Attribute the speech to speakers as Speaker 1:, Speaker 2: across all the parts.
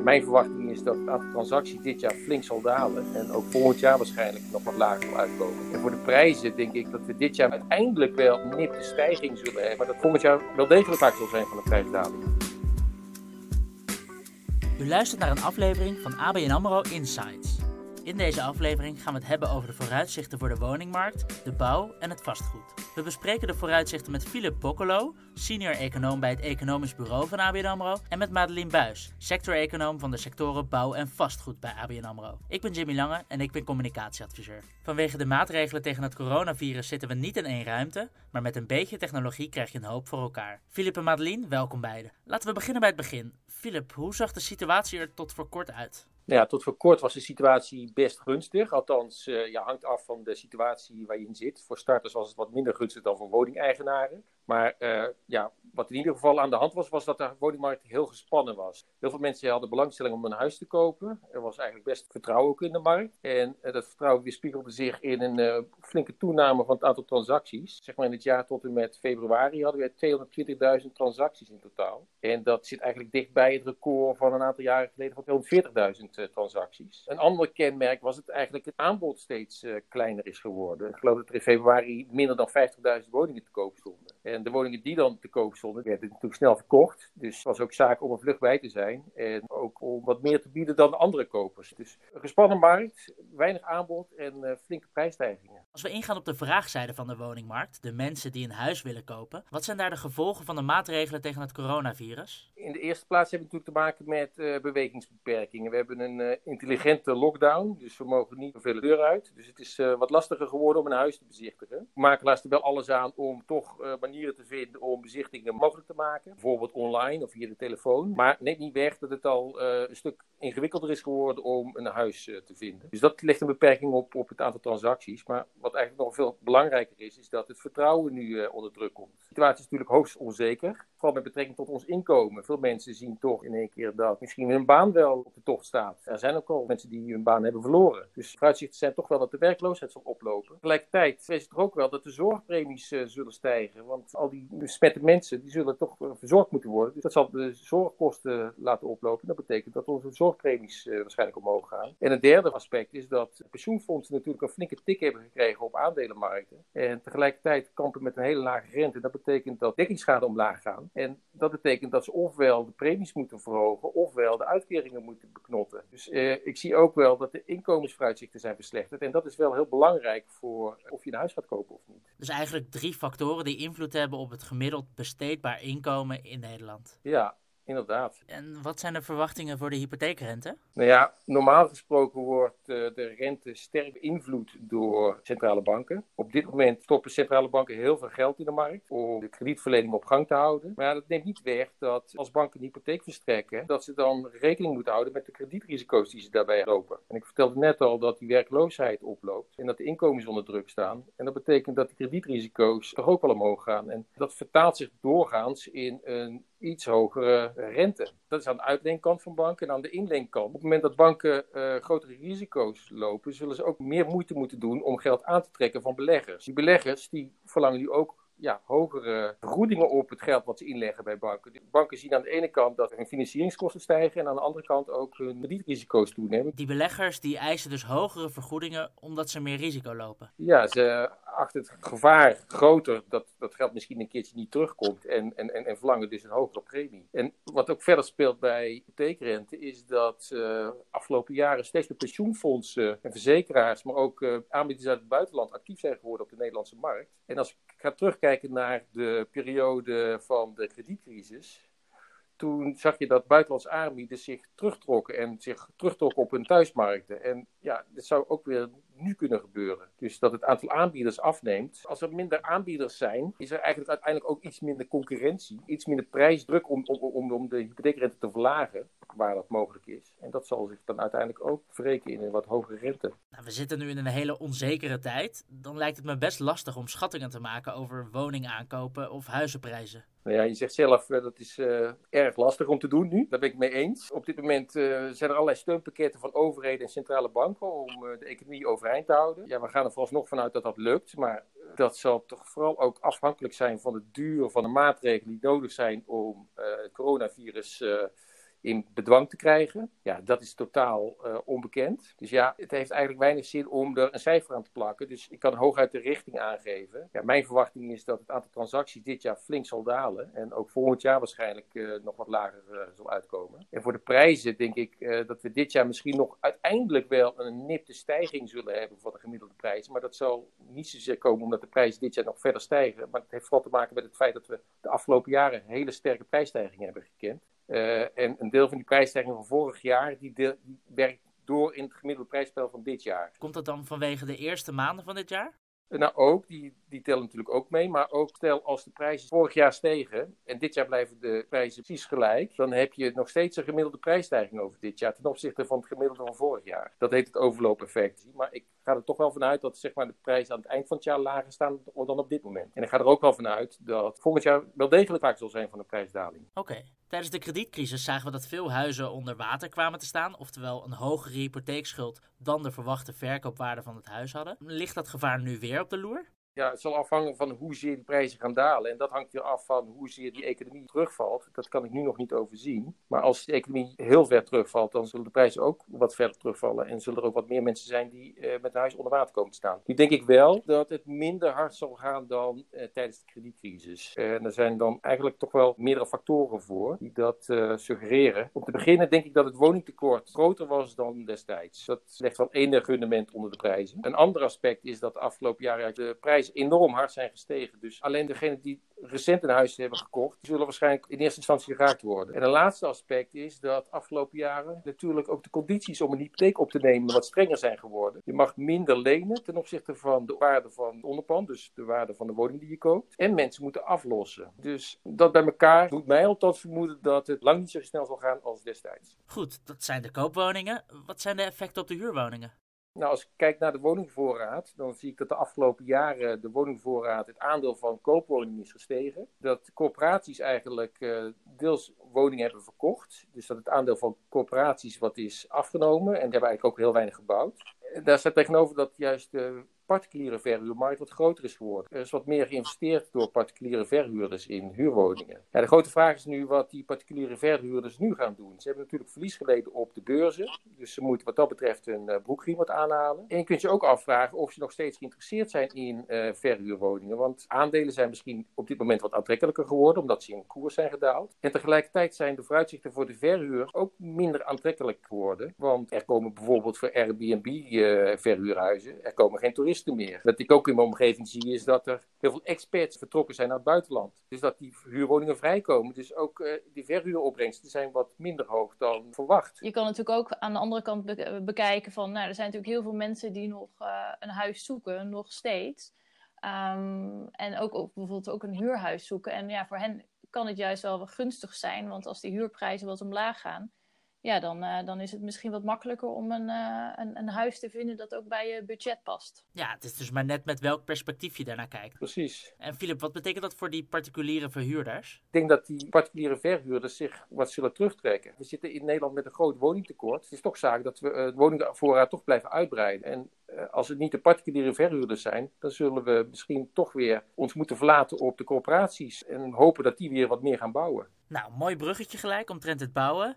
Speaker 1: Mijn verwachting is dat het aantal transacties dit jaar flink zal dalen. En ook volgend jaar waarschijnlijk nog wat lager zal uitkomen. En voor de prijzen denk ik dat we dit jaar uiteindelijk wel een nipte stijging zullen hebben. Maar dat volgend jaar wel degelijk vaak zal zijn van de prijsdaling.
Speaker 2: U luistert naar een aflevering van ABN AMRO Insights. In deze aflevering gaan we het hebben over de vooruitzichten voor de woningmarkt, de bouw en het vastgoed. We bespreken de vooruitzichten met Philip Boccolo, senior econoom bij het Economisch Bureau van ABN AMRO, en met Madeline Buis, sector-econoom van de sectoren bouw en vastgoed bij ABN AMRO. Ik ben Jimmy Lange en ik ben communicatieadviseur. Vanwege de maatregelen tegen het coronavirus zitten we niet in één ruimte, maar met een beetje technologie krijg je een hoop voor elkaar. Philip en Madeline, welkom beiden. Laten we beginnen bij het begin. Philip, hoe zag de situatie er tot voor kort uit?
Speaker 1: Nou ja, tot voor kort was de situatie best gunstig. Althans, uh, ja, hangt af van de situatie waar je in zit. Voor starters was het wat minder gunstig dan voor woningeigenaren. Maar uh, ja, wat in ieder geval aan de hand was, was dat de woningmarkt heel gespannen was. Heel veel mensen hadden belangstelling om een huis te kopen. Er was eigenlijk best vertrouwen ook in de markt. En uh, dat vertrouwen weerspiegelde zich in een uh, flinke toename van het aantal transacties. Zeg maar in het jaar tot en met februari hadden we 220.000 transacties in totaal. En dat zit eigenlijk dichtbij het record van een aantal jaren geleden van 240.000 transacties. Een ander kenmerk was het eigenlijk het aanbod steeds kleiner is geworden. Ik geloof dat er in februari minder dan 50.000 woningen te koop stonden. En de woningen die dan te koop stonden, werden natuurlijk snel verkocht. Dus het was ook zaak om er vlug bij te zijn. En ook om wat meer te bieden dan andere kopers. Dus een gespannen markt, weinig aanbod en uh, flinke prijsstijgingen.
Speaker 2: Als we ingaan op de vraagzijde van de woningmarkt, de mensen die een huis willen kopen, wat zijn daar de gevolgen van de maatregelen tegen het coronavirus?
Speaker 1: In de eerste plaats hebben we natuurlijk te maken met uh, bewegingsbeperkingen. We hebben een uh, intelligente lockdown, dus we mogen niet zoveel de deur uit. Dus het is wat lastiger geworden om een huis te bezichtigen. Makelaars er wel alles aan om toch manieren te vinden om bezichtingen mogelijk te maken. Bijvoorbeeld online of via de telefoon. Maar neemt niet weg dat het al uh, een stuk ingewikkelder is geworden om een huis uh, te vinden. Dus dat legt een beperking op, op het aantal transacties. Maar wat eigenlijk nog veel belangrijker is, is dat het vertrouwen nu uh, onder druk komt. De situatie is natuurlijk hoogst onzeker. Met betrekking tot ons inkomen. Veel mensen zien toch in één keer dat misschien hun baan wel op de tocht staat. Er zijn ook al mensen die hun baan hebben verloren. Dus vooruitzichten zijn toch wel dat de werkloosheid zal oplopen. Tegelijkertijd is het ook wel dat de zorgpremies zullen stijgen. Want al die besmette mensen die zullen toch verzorgd moeten worden. Dus dat zal de zorgkosten laten oplopen. Dat betekent dat onze zorgpremies uh, waarschijnlijk omhoog gaan. En een derde aspect is dat pensioenfondsen natuurlijk een flinke tik hebben gekregen op aandelenmarkten. En tegelijkertijd kampen met een hele lage rente. Dat betekent dat dekkingsschade omlaag gaan. En dat betekent dat ze ofwel de premies moeten verhogen, ofwel de uitkeringen moeten beknotten. Dus uh, ik zie ook wel dat de inkomensvooruitzichten zijn verslechterd. En dat is wel heel belangrijk voor of je een huis gaat kopen of niet.
Speaker 2: Dus eigenlijk drie factoren die invloed hebben op het gemiddeld besteedbaar inkomen in Nederland.
Speaker 1: Ja, inderdaad.
Speaker 2: En wat zijn de verwachtingen voor de hypotheekrente?
Speaker 1: Nou ja, normaal gesproken wordt uh, de rente sterk beïnvloed door centrale banken. Op dit moment stoppen centrale banken heel veel geld in de markt om de kredietverlening op gang te houden. Maar ja, dat neemt niet weg dat als banken een hypotheek verstrekken, dat ze dan rekening moeten houden met de kredietrisico's die ze daarbij lopen. En ik vertelde net al dat die werkloosheid oploopt en dat de inkomens onder druk staan. En dat betekent dat de kredietrisico's toch ook wel omhoog gaan. En dat vertaalt zich doorgaans in een iets hogere rente. Dat is aan de uitleenkant van banken. En aan de inleenkant, op het moment dat banken uh, grotere risico's lopen, zullen ze ook meer moeite moeten doen om geld aan te trekken van beleggers. Die beleggers die verlangen nu ook ja, hogere vergoedingen op het geld wat ze inleggen bij banken. De banken zien aan de ene kant dat hun financieringskosten stijgen en aan de andere kant ook hun kredietrisico's toenemen.
Speaker 2: Die beleggers die eisen dus hogere vergoedingen omdat ze meer risico lopen.
Speaker 1: Ja, ze achten het gevaar groter dat dat geld misschien een keertje niet terugkomt en, en, en, en verlangen dus een hogere premie. En wat ook verder speelt bij hypotheekrente is dat uh, afgelopen jaren steeds meer pensioenfondsen en verzekeraars, maar ook uh, aanbieders uit het buitenland actief zijn geworden op de Nederlandse markt. En als ik ga terugkijken naar de periode van de kredietcrisis, toen zag je dat buitenlandse aanbieders zich terugtrokken en zich terugtrokken op hun thuismarkten. En ja, dit zou ook weer nu kunnen gebeuren. Dus dat het aantal aanbieders afneemt. Als er minder aanbieders zijn, is er eigenlijk uiteindelijk ook iets minder concurrentie, iets minder prijsdruk om, om, om, om de hypotheekrente te verlagen, waar dat mogelijk is. En dat zal zich dan uiteindelijk ook wreken in een wat hogere rente.
Speaker 2: Nou, we zitten nu in een hele onzekere tijd. Dan lijkt het me best lastig om schattingen te maken over woningaankopen of huizenprijzen.
Speaker 1: Nou ja, je zegt zelf uh, dat is uh, erg lastig om te doen nu. Daar ben ik mee eens. Op dit moment uh, zijn er allerlei steunpakketten van overheden en centrale banken om de economie overeind te houden. Ja, we gaan er vooralsnog vanuit dat dat lukt. Maar dat zal toch vooral ook afhankelijk zijn van de duur van de maatregelen die nodig zijn om het coronavirus in bedwang te krijgen. Ja, dat is totaal uh, onbekend. Dus ja, het heeft eigenlijk weinig zin om er een cijfer aan te plakken. Dus ik kan hooguit de richting aangeven. Ja, mijn verwachting is dat het aantal transacties dit jaar flink zal dalen. En ook volgend jaar waarschijnlijk uh, nog wat lager uh, zal uitkomen. En voor de prijzen denk ik dat we dit jaar misschien nog uiteindelijk wel een nipte stijging zullen hebben voor de gemiddelde prijzen. Maar dat zal niet zozeer komen omdat de prijzen dit jaar nog verder stijgen. Maar het heeft vooral te maken met het feit dat we de afgelopen jaren hele sterke prijsstijgingen hebben gekend. Uh, en een deel van die prijsstijging van vorig jaar, die, deel, die werkt door in het gemiddelde prijsspel van dit jaar.
Speaker 2: Komt dat dan vanwege de eerste maanden van dit jaar?
Speaker 1: Nou, ook, die, die tellen natuurlijk ook mee. Maar ook stel als de prijzen vorig jaar stegen en dit jaar blijven de prijzen precies gelijk, dan heb je nog steeds een gemiddelde prijsstijging over dit jaar ten opzichte van het gemiddelde van vorig jaar. Dat heet het overloopeffect. Maar ik ga er toch wel vanuit dat zeg maar, de prijzen aan het eind van het jaar lager staan dan op dit moment. En ik ga er ook wel vanuit dat volgend jaar wel degelijk vaak zal zijn van een prijsdaling.
Speaker 2: Oké. Tijdens de kredietcrisis zagen we dat veel huizen onder water kwamen te staan, oftewel een hogere hypotheekschuld dan de verwachte verkoopwaarde van het huis hadden. Ligt dat gevaar nu weer op de loer?
Speaker 1: Ja, het zal afhangen van hoezeer die prijzen gaan dalen. En dat hangt weer af van hoezeer die economie terugvalt. Dat kan ik nu nog niet overzien. Maar als de economie heel ver terugvalt, dan zullen de prijzen ook wat verder terugvallen. En zullen er ook wat meer mensen zijn die uh, met huis onder water komen te staan. Nu denk ik wel dat het minder hard zal gaan dan uh, tijdens de kredietcrisis. En er zijn dan eigenlijk toch wel meerdere factoren voor die dat suggereren. Om te beginnen denk ik dat het woningtekort groter was dan destijds. Dat legt wel enig fundament onder de prijzen. Een ander aspect is dat de afgelopen jaren de prijzen enorm hard zijn gestegen. Dus alleen degenen die recent een huis hebben gekocht, die zullen waarschijnlijk in eerste instantie geraakt worden. En een laatste aspect is dat afgelopen jaren natuurlijk ook de condities om een hypotheek op te nemen wat strenger zijn geworden. Je mag minder lenen ten opzichte van de waarde van onderpand, dus de waarde van de woning die je koopt. En mensen moeten aflossen. Dus dat bij elkaar doet mij althans vermoeden dat het lang niet zo snel zal gaan als destijds.
Speaker 2: Goed, dat zijn de koopwoningen. Wat zijn de effecten op de huurwoningen?
Speaker 1: Nou, als ik kijk naar de woningvoorraad, dan zie ik dat de afgelopen jaren de woningvoorraad, het aandeel van koopwoningen is gestegen. Dat corporaties eigenlijk uh, deels woningen hebben verkocht. Dus dat het aandeel van corporaties wat is afgenomen. En die hebben eigenlijk ook heel weinig gebouwd. Daar staat tegenover dat juist de particuliere verhuurmarkt wat groter is geworden. Er is wat meer geïnvesteerd door particuliere verhuurders in huurwoningen. Ja, de grote vraag is nu wat die particuliere verhuurders nu gaan doen. Ze hebben natuurlijk verlies geleden op de beurzen. Dus ze moeten wat dat betreft hun uh, broekriem wat aanhalen. En je kunt je ook afvragen of ze nog steeds geïnteresseerd zijn in uh, verhuurwoningen. Want aandelen zijn misschien op dit moment wat aantrekkelijker geworden, omdat ze in koers zijn gedaald. En tegelijkertijd zijn de vooruitzichten voor de verhuur ook minder aantrekkelijk geworden. Want er komen bijvoorbeeld voor Airbnb uh, verhuurhuizen, er komen geen toeristen Wat ik ook in mijn omgeving zie, is dat er heel veel experts vertrokken zijn naar het buitenland. Dus dat die huurwoningen vrijkomen. Dus ook uh, die verhuuropbrengsten zijn wat minder hoog dan verwacht.
Speaker 3: Je kan natuurlijk ook aan de andere kant bekijken van, nou, er zijn natuurlijk heel veel mensen die nog uh, een huis zoeken, nog steeds. Um, en ook, ook, bijvoorbeeld ook een huurhuis zoeken. En ja, voor hen kan het juist wel gunstig zijn, want als die huurprijzen wat omlaag gaan, ja, dan, uh, dan is het misschien wat makkelijker om een, uh, een, een, huis te vinden dat ook bij je budget past.
Speaker 2: Ja, het is dus maar net met welk perspectief je daarnaar kijkt.
Speaker 1: Precies.
Speaker 2: En Filip, wat betekent dat voor die particuliere verhuurders?
Speaker 1: Ik denk dat die particuliere verhuurders zich wat zullen terugtrekken. We zitten in Nederland met een groot woningtekort. Het is toch zaak dat we uh, de woningvoorraad toch blijven uitbreiden. En als het niet de particuliere verhuurders zijn, dan zullen we misschien toch weer ons moeten verlaten op de corporaties. En hopen dat die weer wat meer gaan bouwen.
Speaker 2: Nou, mooi bruggetje gelijk omtrent het bouwen.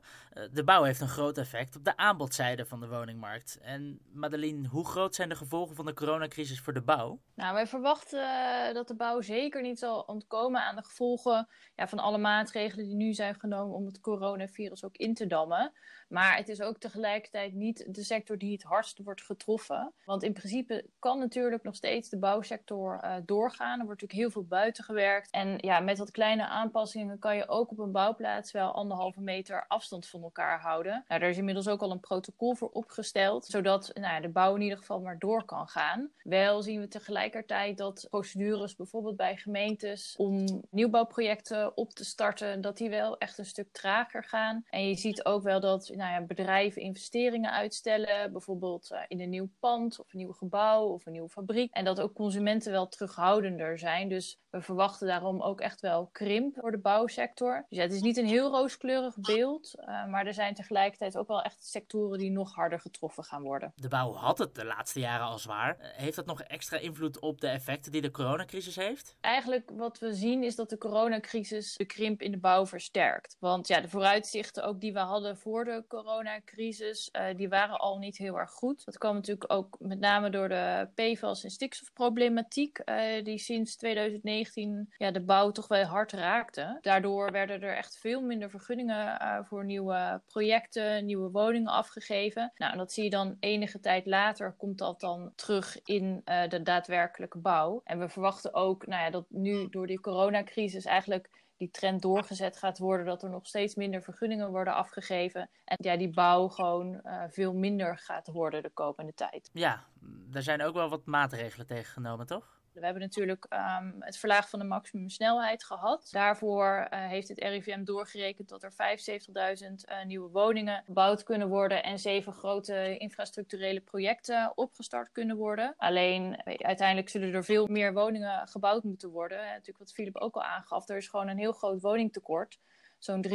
Speaker 2: De bouw heeft een groot effect op de aanbodzijde van de woningmarkt. En Madeline, hoe groot zijn de gevolgen van de coronacrisis voor de bouw?
Speaker 3: Nou, wij verwachten dat de bouw zeker niet zal ontkomen aan de gevolgen ja, van alle maatregelen die nu zijn genomen om het coronavirus ook in te dammen. Maar het is ook tegelijkertijd niet de sector die het hardst wordt getroffen. Want in principe kan natuurlijk nog steeds de bouwsector uh, doorgaan. Er wordt natuurlijk heel veel buiten gewerkt. En ja, met wat kleine aanpassingen kan je ook op een bouwplaats wel anderhalve meter afstand van elkaar houden. Nou, daar is inmiddels ook al een protocol voor opgesteld, zodat nou de bouw in ieder geval maar door kan gaan. Wel zien we tegelijkertijd dat procedures bijvoorbeeld bij gemeentes om nieuwbouwprojecten op te starten, dat die wel echt een stuk trager gaan. En je ziet ook wel dat nou ja, bedrijven investeringen uitstellen, bijvoorbeeld uh, in een nieuw pand pand of een nieuw gebouw of een nieuwe fabriek. En dat ook consumenten wel terughoudender zijn. Dus we verwachten daarom ook echt wel krimp voor de bouwsector. Dus ja, het is niet een heel rooskleurig beeld, uh, maar er zijn tegelijkertijd ook wel echt sectoren die nog harder getroffen gaan worden.
Speaker 2: De bouw had het de laatste jaren al zwaar. Heeft dat nog extra invloed op de effecten die de coronacrisis heeft?
Speaker 3: Eigenlijk wat we zien is dat de coronacrisis de krimp in de bouw versterkt. Want ja, de vooruitzichten ook die we hadden voor de coronacrisis, uh, die waren al niet heel erg goed. Dat kwam natuurlijk ook met name door de PFAS en stikstofproblematiek, uh, die sinds 2019 ja, de bouw toch wel hard raakte. Daardoor werden er echt veel minder vergunningen uh, voor nieuwe projecten, nieuwe woningen afgegeven. Nou, en dat zie je dan enige tijd later, komt dat dan terug in de daadwerkelijke bouw. En we verwachten ook nou ja, dat nu door die coronacrisis eigenlijk die trend doorgezet gaat worden, dat er nog steeds minder vergunningen worden afgegeven. En ja, die bouw gewoon uh, veel minder gaat worden de komende tijd.
Speaker 2: Ja, er zijn ook wel wat maatregelen tegen genomen, toch?
Speaker 3: We hebben natuurlijk um, het verlagen van de maximumsnelheid gehad. Daarvoor uh, heeft het RIVM doorgerekend dat er 75.000 uh, nieuwe woningen gebouwd kunnen worden en zeven grote infrastructurele projecten opgestart kunnen worden. Alleen uiteindelijk zullen er veel meer woningen gebouwd moeten worden. En natuurlijk wat Philip ook al aangaf, er is gewoon een heel groot woningtekort. Zo'n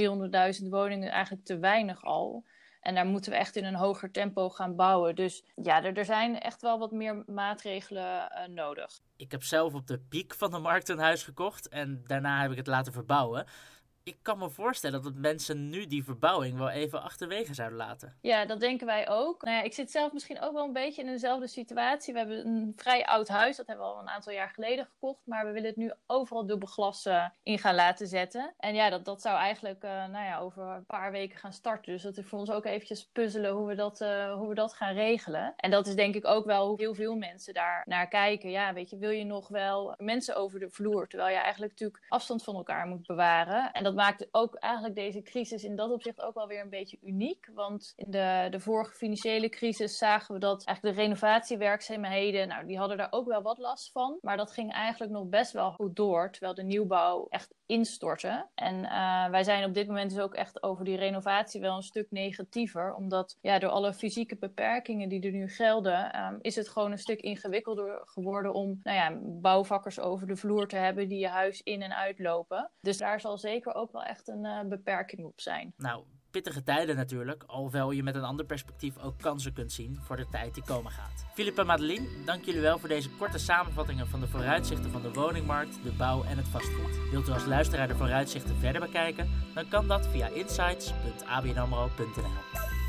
Speaker 3: 300.000 woningen eigenlijk te weinig al. En daar moeten we echt in een hoger tempo gaan bouwen. Dus ja, er, er zijn echt wel wat meer maatregelen uh, nodig.
Speaker 2: Ik heb zelf op de piek van de markt een huis gekocht en daarna heb ik het laten verbouwen ik kan me voorstellen dat mensen nu die verbouwing wel even achterwege zouden laten.
Speaker 3: Ja, dat denken wij ook. Nou ja, ik zit zelf misschien ook wel een beetje in dezelfde situatie. We hebben een vrij oud huis, dat hebben we al een aantal jaar geleden gekocht. Maar we willen het nu overal dubbel glas uh, in gaan laten zetten. En ja, dat, dat zou eigenlijk uh, nou ja, over een paar weken gaan starten. Dus dat is voor ons ook eventjes puzzelen hoe we, dat, uh, hoe we dat gaan regelen. En dat is denk ik ook wel hoe heel veel mensen daar naar kijken. Ja, weet je, wil je nog wel mensen over de vloer? Terwijl je eigenlijk natuurlijk afstand van elkaar moet bewaren. En maakt ook eigenlijk deze crisis in dat opzicht ook wel weer een beetje uniek. Want in de, de vorige financiële crisis zagen we dat eigenlijk de renovatiewerkzaamheden, nou, die hadden daar ook wel wat last van. Maar dat ging eigenlijk nog best wel goed door, terwijl de nieuwbouw echt instortte. En uh, wij zijn op dit moment dus ook echt over die renovatie wel een stuk negatiever. Omdat ja, door alle fysieke beperkingen die er nu gelden, um, is het gewoon een stuk ingewikkelder geworden om nou ja, bouwvakkers over de vloer te hebben die je huis in en uitlopen. Dus daar zal zeker ook wel echt een uh, beperking op zijn.
Speaker 2: Nou, pittige tijden natuurlijk, alhoewel je met een ander perspectief ook kansen kunt zien voor de tijd die komen gaat. Filip en Madeline, dank jullie wel voor deze korte samenvattingen van de vooruitzichten van de woningmarkt, de bouw en het vastgoed. Wilt u als luisteraar de vooruitzichten verder bekijken? Dan kan dat via insights.abnamro.nl.